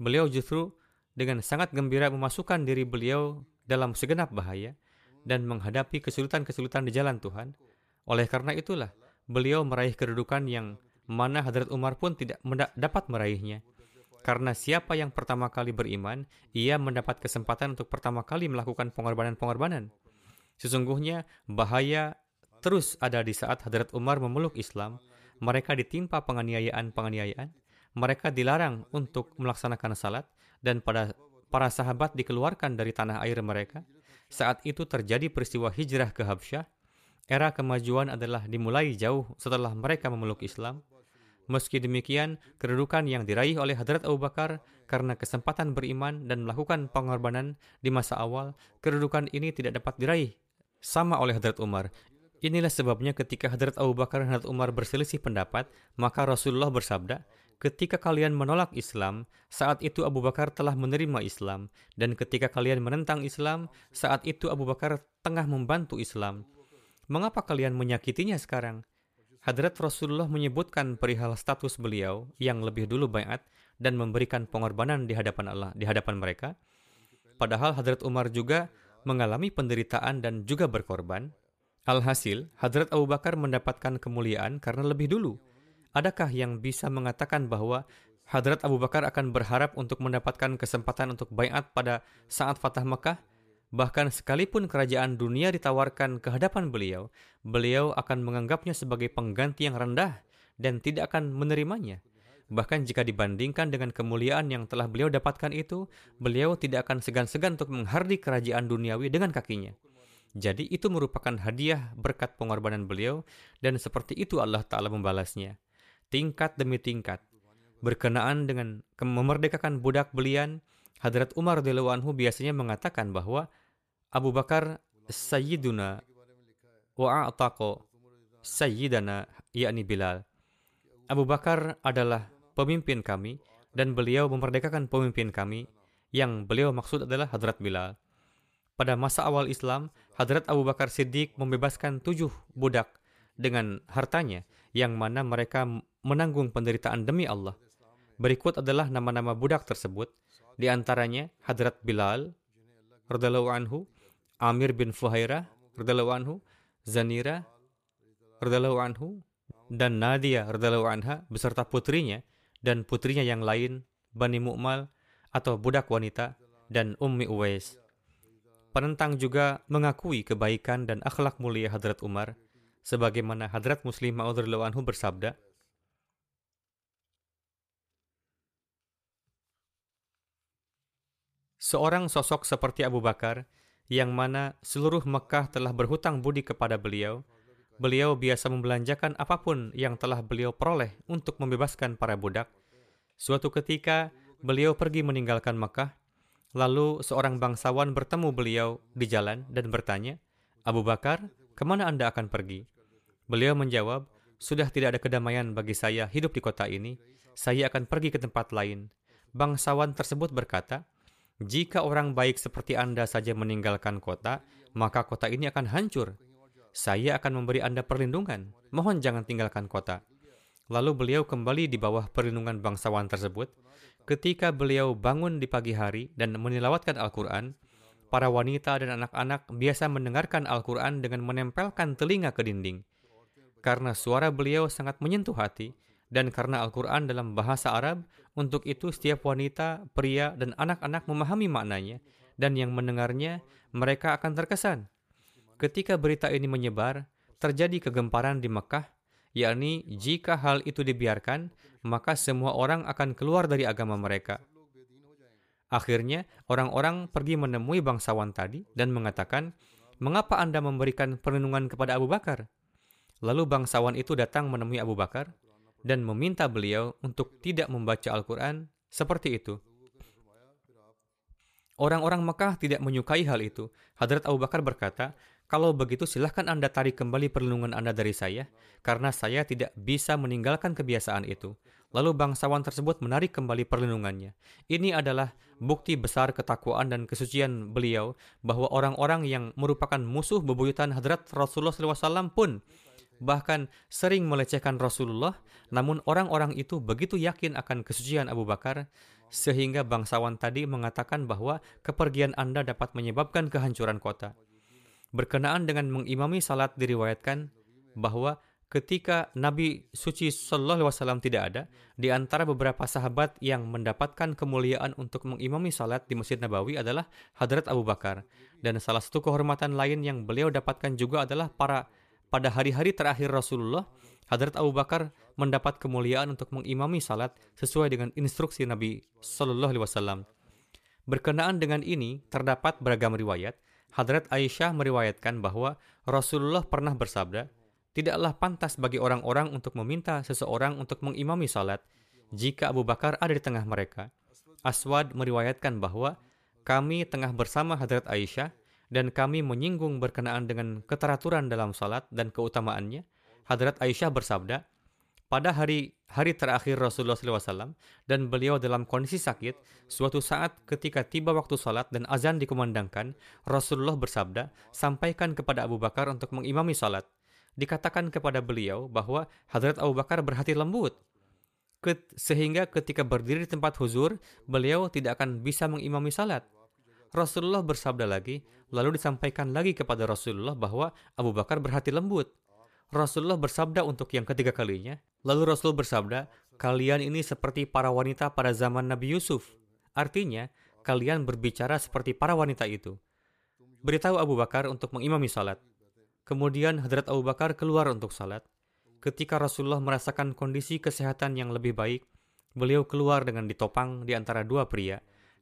Beliau justru dengan sangat gembira memasukkan diri beliau dalam segenap bahaya, dan menghadapi kesulitan-kesulitan di jalan Tuhan. Oleh karena itulah, beliau meraih kedudukan yang mana Hadrat Umar pun tidak dapat meraihnya. Karena siapa yang pertama kali beriman, ia mendapat kesempatan untuk pertama kali melakukan pengorbanan-pengorbanan. Sesungguhnya, bahaya terus ada di saat Hadrat Umar memeluk Islam, mereka ditimpa penganiayaan-penganiayaan, mereka dilarang untuk melaksanakan salat, dan pada para sahabat dikeluarkan dari tanah air mereka, saat itu terjadi peristiwa hijrah ke Habsyah. Era kemajuan adalah dimulai jauh setelah mereka memeluk Islam. Meski demikian, kedudukan yang diraih oleh Hadrat Abu Bakar karena kesempatan beriman dan melakukan pengorbanan di masa awal, kedudukan ini tidak dapat diraih sama oleh Hadrat Umar. Inilah sebabnya ketika Hadrat Abu Bakar dan Hadrat Umar berselisih pendapat, maka Rasulullah bersabda, ketika kalian menolak Islam, saat itu Abu Bakar telah menerima Islam. Dan ketika kalian menentang Islam, saat itu Abu Bakar tengah membantu Islam. Mengapa kalian menyakitinya sekarang? Hadrat Rasulullah menyebutkan perihal status beliau yang lebih dulu bayat dan memberikan pengorbanan di hadapan Allah, di hadapan mereka. Padahal Hadrat Umar juga mengalami penderitaan dan juga berkorban. Alhasil, Hadrat Abu Bakar mendapatkan kemuliaan karena lebih dulu. Adakah yang bisa mengatakan bahwa Hadrat Abu Bakar akan berharap untuk mendapatkan kesempatan untuk bayat pada saat Fatah Mekah? Bahkan sekalipun kerajaan dunia ditawarkan ke hadapan beliau, beliau akan menganggapnya sebagai pengganti yang rendah dan tidak akan menerimanya. Bahkan jika dibandingkan dengan kemuliaan yang telah beliau dapatkan itu, beliau tidak akan segan-segan untuk menghardi kerajaan duniawi dengan kakinya. Jadi itu merupakan hadiah berkat pengorbanan beliau dan seperti itu Allah Ta'ala membalasnya. Tingkat demi tingkat. Berkenaan dengan memerdekakan budak belian, Hadrat Umar radhiyallahu anhu biasanya mengatakan bahwa Abu Bakar Sayyiduna wa a'taqo Sayyidana yakni Bilal. Abu Bakar adalah pemimpin kami dan beliau memerdekakan pemimpin kami yang beliau maksud adalah Hadrat Bilal. Pada masa awal Islam, Hadrat Abu Bakar Siddiq membebaskan tujuh budak dengan hartanya, yang mana mereka menanggung penderitaan demi Allah. Berikut adalah nama-nama budak tersebut, di antaranya Hadrat Bilal, radhiallahu anhu, Amir bin Fuhairah, radhiallahu anhu, Zanira, radhiallahu anhu, dan Nadia, radhiallahu anha, beserta putrinya, dan putrinya yang lain, Bani Mu'mal, atau budak wanita, dan Ummi Uwais. Penentang juga mengakui kebaikan dan akhlak mulia Hadrat Umar, sebagaimana Hadrat Muslim Ma'ud anhu bersabda, Seorang sosok seperti Abu Bakar, yang mana seluruh Mekah telah berhutang budi kepada beliau, beliau biasa membelanjakan apa pun yang telah beliau peroleh untuk membebaskan para budak. Suatu ketika, beliau pergi meninggalkan Mekah, Lalu seorang bangsawan bertemu beliau di jalan dan bertanya, Abu Bakar, ke mana Anda akan pergi? Beliau menjawab, sudah tidak ada kedamaian bagi saya hidup di kota ini, saya akan pergi ke tempat lain. Bangsawan tersebut berkata, jika orang baik seperti Anda saja meninggalkan kota, maka kota ini akan hancur. Saya akan memberi Anda perlindungan. Mohon jangan tinggalkan kota. Lalu beliau kembali di bawah perlindungan bangsawan tersebut Ketika beliau bangun di pagi hari dan menilawatkan Al-Quran, para wanita dan anak-anak biasa mendengarkan Al-Quran dengan menempelkan telinga ke dinding. Karena suara beliau sangat menyentuh hati, dan karena Al-Quran dalam bahasa Arab, untuk itu setiap wanita, pria, dan anak-anak memahami maknanya, dan yang mendengarnya, mereka akan terkesan. Ketika berita ini menyebar, terjadi kegemparan di Mekah, yakni jika hal itu dibiarkan, maka semua orang akan keluar dari agama mereka. Akhirnya, orang-orang pergi menemui bangsawan tadi dan mengatakan, "Mengapa Anda memberikan perlindungan kepada Abu Bakar?" Lalu bangsawan itu datang menemui Abu Bakar dan meminta beliau untuk tidak membaca Al-Quran seperti itu. Orang-orang Mekah tidak menyukai hal itu. Hadrat Abu Bakar berkata, kalau begitu silahkan Anda tarik kembali perlindungan Anda dari saya, karena saya tidak bisa meninggalkan kebiasaan itu. Lalu bangsawan tersebut menarik kembali perlindungannya. Ini adalah bukti besar ketakwaan dan kesucian beliau bahwa orang-orang yang merupakan musuh bebuyutan hadrat Rasulullah SAW pun bahkan sering melecehkan Rasulullah, namun orang-orang itu begitu yakin akan kesucian Abu Bakar, sehingga bangsawan tadi mengatakan bahwa kepergian Anda dapat menyebabkan kehancuran kota. Berkenaan dengan mengimami salat diriwayatkan bahwa ketika Nabi suci Sallallahu Alaihi Wasallam tidak ada, di antara beberapa sahabat yang mendapatkan kemuliaan untuk mengimami salat di Masjid Nabawi adalah Hadrat Abu Bakar. Dan salah satu kehormatan lain yang beliau dapatkan juga adalah para pada hari-hari terakhir Rasulullah, Hadrat Abu Bakar mendapat kemuliaan untuk mengimami salat sesuai dengan instruksi Nabi Sallallahu Alaihi Wasallam. Berkenaan dengan ini, terdapat beragam riwayat, Hadrat Aisyah meriwayatkan bahwa Rasulullah pernah bersabda, tidaklah pantas bagi orang-orang untuk meminta seseorang untuk mengimami salat jika Abu Bakar ada di tengah mereka. Aswad meriwayatkan bahwa kami tengah bersama Hadrat Aisyah dan kami menyinggung berkenaan dengan keteraturan dalam salat dan keutamaannya, Hadrat Aisyah bersabda, pada hari hari terakhir Rasulullah SAW dan beliau dalam kondisi sakit, suatu saat ketika tiba waktu salat dan azan dikumandangkan, Rasulullah bersabda, sampaikan kepada Abu Bakar untuk mengimami salat. Dikatakan kepada beliau bahwa Hadrat Abu Bakar berhati lembut, sehingga ketika berdiri di tempat huzur, beliau tidak akan bisa mengimami salat. Rasulullah bersabda lagi, lalu disampaikan lagi kepada Rasulullah bahwa Abu Bakar berhati lembut. Rasulullah bersabda untuk yang ketiga kalinya, lalu Rasul bersabda, kalian ini seperti para wanita pada zaman Nabi Yusuf. Artinya, kalian berbicara seperti para wanita itu. Beritahu Abu Bakar untuk mengimami salat. Kemudian Hadrat Abu Bakar keluar untuk salat. Ketika Rasulullah merasakan kondisi kesehatan yang lebih baik, beliau keluar dengan ditopang di antara dua pria.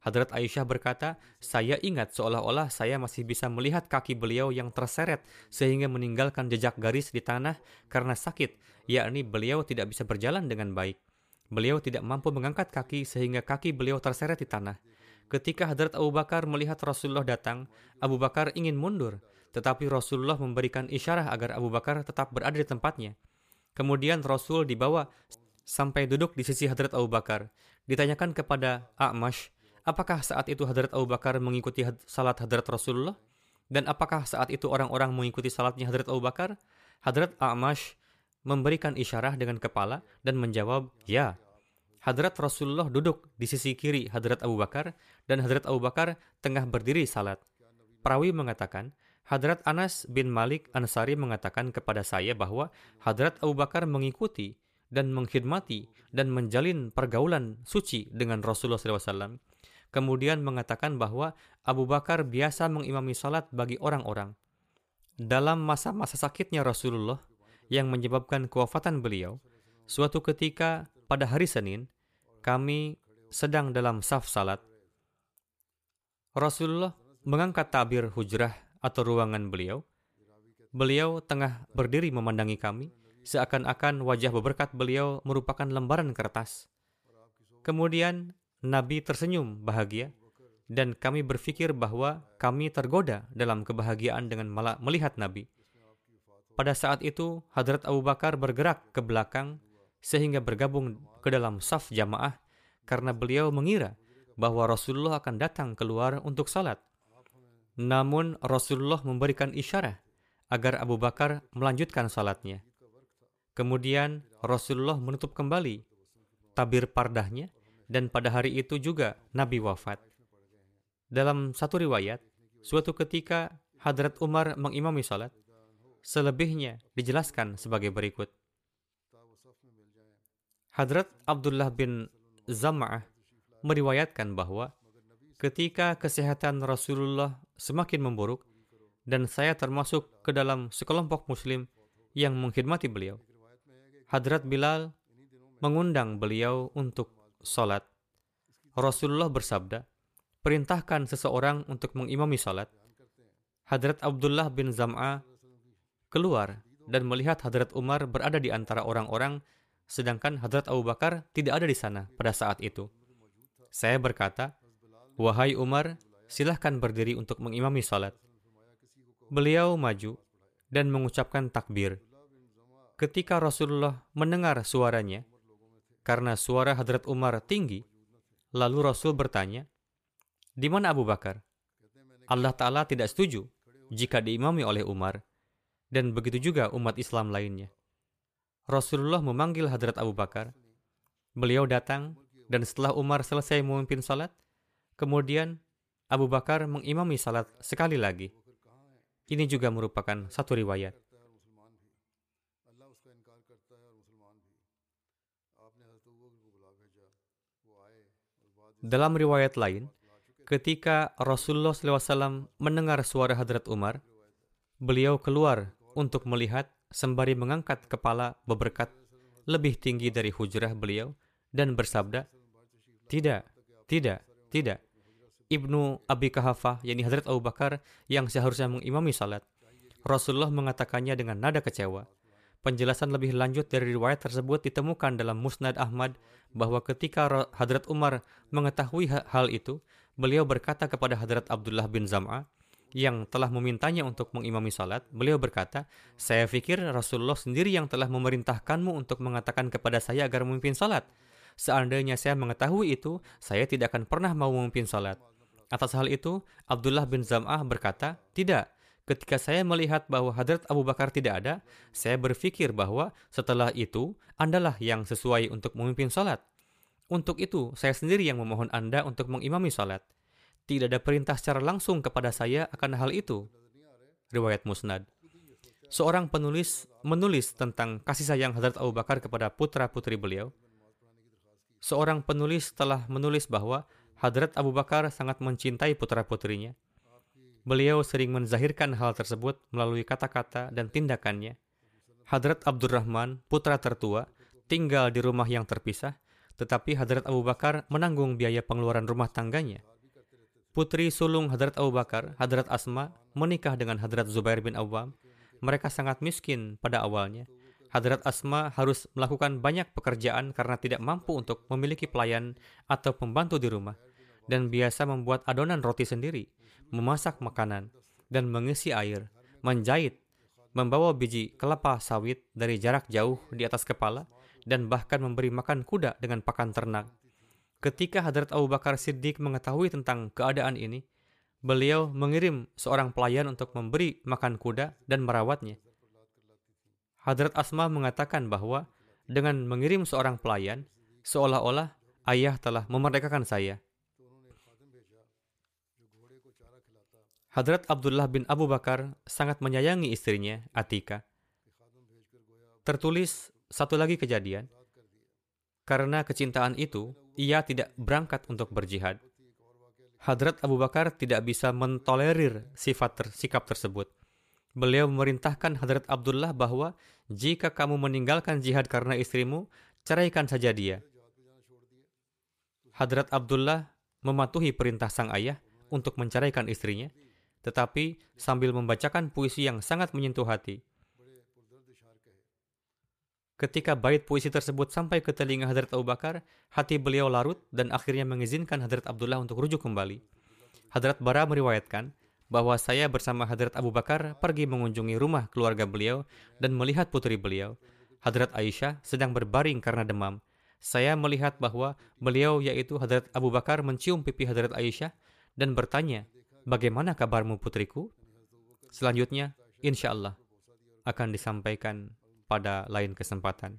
Hadrat Aisyah berkata, saya ingat seolah-olah saya masih bisa melihat kaki beliau yang terseret sehingga meninggalkan jejak garis di tanah karena sakit, yakni beliau tidak bisa berjalan dengan baik. Beliau tidak mampu mengangkat kaki sehingga kaki beliau terseret di tanah. Ketika Hadrat Abu Bakar melihat Rasulullah datang, Abu Bakar ingin mundur, tetapi Rasulullah memberikan isyarat agar Abu Bakar tetap berada di tempatnya. Kemudian Rasul dibawa sampai duduk di sisi Hadrat Abu Bakar. Ditanyakan kepada A'mash, Apakah saat itu Hadrat Abu Bakar mengikuti salat Hadrat Rasulullah? Dan apakah saat itu orang-orang mengikuti salatnya Hadrat Abu Bakar? Hadrat A'mash memberikan isyarah dengan kepala dan menjawab, ya. Hadrat Rasulullah duduk di sisi kiri Hadrat Abu Bakar dan Hadrat Abu Bakar tengah berdiri salat. Perawi mengatakan, Hadrat Anas bin Malik Ansari mengatakan kepada saya bahwa Hadrat Abu Bakar mengikuti dan mengkhidmati dan menjalin pergaulan suci dengan Rasulullah SAW kemudian mengatakan bahwa Abu Bakar biasa mengimami salat bagi orang-orang. Dalam masa-masa sakitnya Rasulullah yang menyebabkan kewafatan beliau, suatu ketika pada hari Senin, kami sedang dalam saf salat. Rasulullah mengangkat tabir hujrah atau ruangan beliau. Beliau tengah berdiri memandangi kami, seakan-akan wajah beberkat beliau merupakan lembaran kertas. Kemudian Nabi tersenyum bahagia, dan kami berpikir bahwa kami tergoda dalam kebahagiaan dengan melihat Nabi. Pada saat itu, Hadrat Abu Bakar bergerak ke belakang sehingga bergabung ke dalam saf jamaah karena beliau mengira bahwa Rasulullah akan datang keluar untuk salat. Namun Rasulullah memberikan isyarat agar Abu Bakar melanjutkan salatnya. Kemudian Rasulullah menutup kembali tabir pardahnya dan pada hari itu juga Nabi wafat. Dalam satu riwayat, suatu ketika Hadrat Umar mengimami salat, selebihnya dijelaskan sebagai berikut. Hadrat Abdullah bin Zam'ah meriwayatkan bahwa ketika kesehatan Rasulullah semakin memburuk dan saya termasuk ke dalam sekelompok muslim yang mengkhidmati beliau, Hadrat Bilal mengundang beliau untuk salat, Rasulullah bersabda, perintahkan seseorang untuk mengimami salat. Hadrat Abdullah bin Zam'a keluar dan melihat Hadrat Umar berada di antara orang-orang, sedangkan Hadrat Abu Bakar tidak ada di sana pada saat itu. Saya berkata, Wahai Umar, silahkan berdiri untuk mengimami salat. Beliau maju dan mengucapkan takbir. Ketika Rasulullah mendengar suaranya, karena suara Hadrat Umar tinggi, lalu Rasul bertanya, di mana Abu Bakar? Allah Ta'ala tidak setuju jika diimami oleh Umar, dan begitu juga umat Islam lainnya. Rasulullah memanggil Hadrat Abu Bakar. Beliau datang, dan setelah Umar selesai memimpin salat, kemudian Abu Bakar mengimami salat sekali lagi. Ini juga merupakan satu riwayat. Dalam riwayat lain, ketika Rasulullah SAW mendengar suara Hadrat Umar, beliau keluar untuk melihat sembari mengangkat kepala beberkat lebih tinggi dari hujrah beliau dan bersabda, Tidak, tidak, tidak. Ibnu Abi Kahafah, yakni Hadrat Abu Bakar yang seharusnya mengimami salat. Rasulullah mengatakannya dengan nada kecewa. Penjelasan lebih lanjut dari riwayat tersebut ditemukan dalam Musnad Ahmad bahwa ketika Hadrat Umar mengetahui hal itu, beliau berkata kepada Hadrat Abdullah bin Zam'a, yang telah memintanya untuk mengimami salat, beliau berkata, saya pikir Rasulullah sendiri yang telah memerintahkanmu untuk mengatakan kepada saya agar memimpin salat. Seandainya saya mengetahui itu, saya tidak akan pernah mau memimpin salat. Atas hal itu, Abdullah bin Zam'ah berkata, tidak, ketika saya melihat bahwa Hadrat Abu Bakar tidak ada, saya berpikir bahwa setelah itu, Andalah yang sesuai untuk memimpin salat. Untuk itu, saya sendiri yang memohon Anda untuk mengimami salat. Tidak ada perintah secara langsung kepada saya akan hal itu. Riwayat Musnad. Seorang penulis menulis tentang kasih sayang Hadrat Abu Bakar kepada putra-putri beliau. Seorang penulis telah menulis bahwa Hadrat Abu Bakar sangat mencintai putra-putrinya. Beliau sering menzahirkan hal tersebut melalui kata-kata dan tindakannya. Hadrat Abdurrahman, putra tertua, tinggal di rumah yang terpisah, tetapi Hadrat Abu Bakar menanggung biaya pengeluaran rumah tangganya putri sulung Hadrat Abu Bakar, Hadrat Asma, menikah dengan Hadrat Zubair bin Awam. Mereka sangat miskin pada awalnya. Hadrat Asma harus melakukan banyak pekerjaan karena tidak mampu untuk memiliki pelayan atau pembantu di rumah, dan biasa membuat adonan roti sendiri, memasak makanan, dan mengisi air, menjahit, membawa biji kelapa sawit dari jarak jauh di atas kepala, dan bahkan memberi makan kuda dengan pakan ternak Ketika Hadrat Abu Bakar Siddiq mengetahui tentang keadaan ini, beliau mengirim seorang pelayan untuk memberi makan kuda dan merawatnya. Hadrat Asma mengatakan bahwa dengan mengirim seorang pelayan, seolah-olah ayah telah memerdekakan saya. Hadrat Abdullah bin Abu Bakar sangat menyayangi istrinya, Atika. Tertulis satu lagi kejadian. Karena kecintaan itu, ia tidak berangkat untuk berjihad. Hadrat Abu Bakar tidak bisa mentolerir sifat ter sikap tersebut. Beliau memerintahkan Hadrat Abdullah bahwa jika kamu meninggalkan jihad karena istrimu, ceraikan saja dia. Hadrat Abdullah mematuhi perintah sang ayah untuk menceraikan istrinya, tetapi sambil membacakan puisi yang sangat menyentuh hati. Ketika bait puisi tersebut sampai ke telinga Hadrat Abu Bakar, hati beliau larut dan akhirnya mengizinkan Hadrat Abdullah untuk rujuk kembali. Hadrat Bara meriwayatkan bahwa saya bersama Hadrat Abu Bakar pergi mengunjungi rumah keluarga beliau dan melihat putri beliau. Hadrat Aisyah sedang berbaring karena demam. Saya melihat bahwa beliau yaitu Hadrat Abu Bakar mencium pipi Hadrat Aisyah dan bertanya, bagaimana kabarmu putriku? Selanjutnya, insya Allah akan disampaikan pada lain kesempatan.